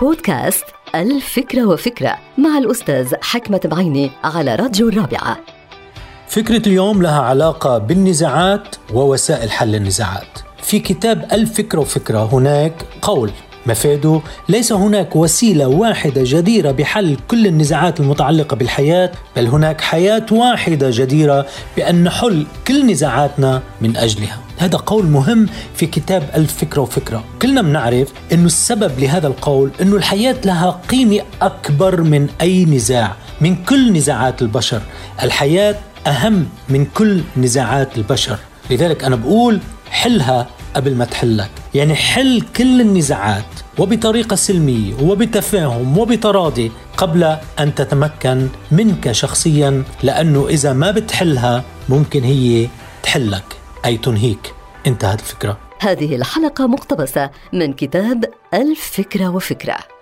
بودكاست الفكرة وفكرة مع الأستاذ حكمة بعيني على راديو الرابعة. فكرة اليوم لها علاقة بالنزاعات ووسائل حل النزاعات. في كتاب الفكرة وفكرة هناك قول. مفاده ليس هناك وسيلة واحدة جديرة بحل كل النزاعات المتعلقة بالحياة بل هناك حياة واحدة جديرة بأن نحل كل نزاعاتنا من أجلها. هذا قول مهم في كتاب الفكرة وفكرة. كلنا بنعرف أنه السبب لهذا القول أنه الحياة لها قيمة أكبر من أي نزاع من كل نزاعات البشر. الحياة أهم من كل نزاعات البشر. لذلك أنا بقول حلها قبل ما تحلك. يعني حل كل النزاعات وبطريقة سلمية وبتفاهم وبتراضي قبل أن تتمكن منك شخصيا لأنه إذا ما بتحلها ممكن هي تحلك أي تنهيك. انتهت الفكرة. هذه الحلقة مقتبسة من كتاب الفكرة وفكرة.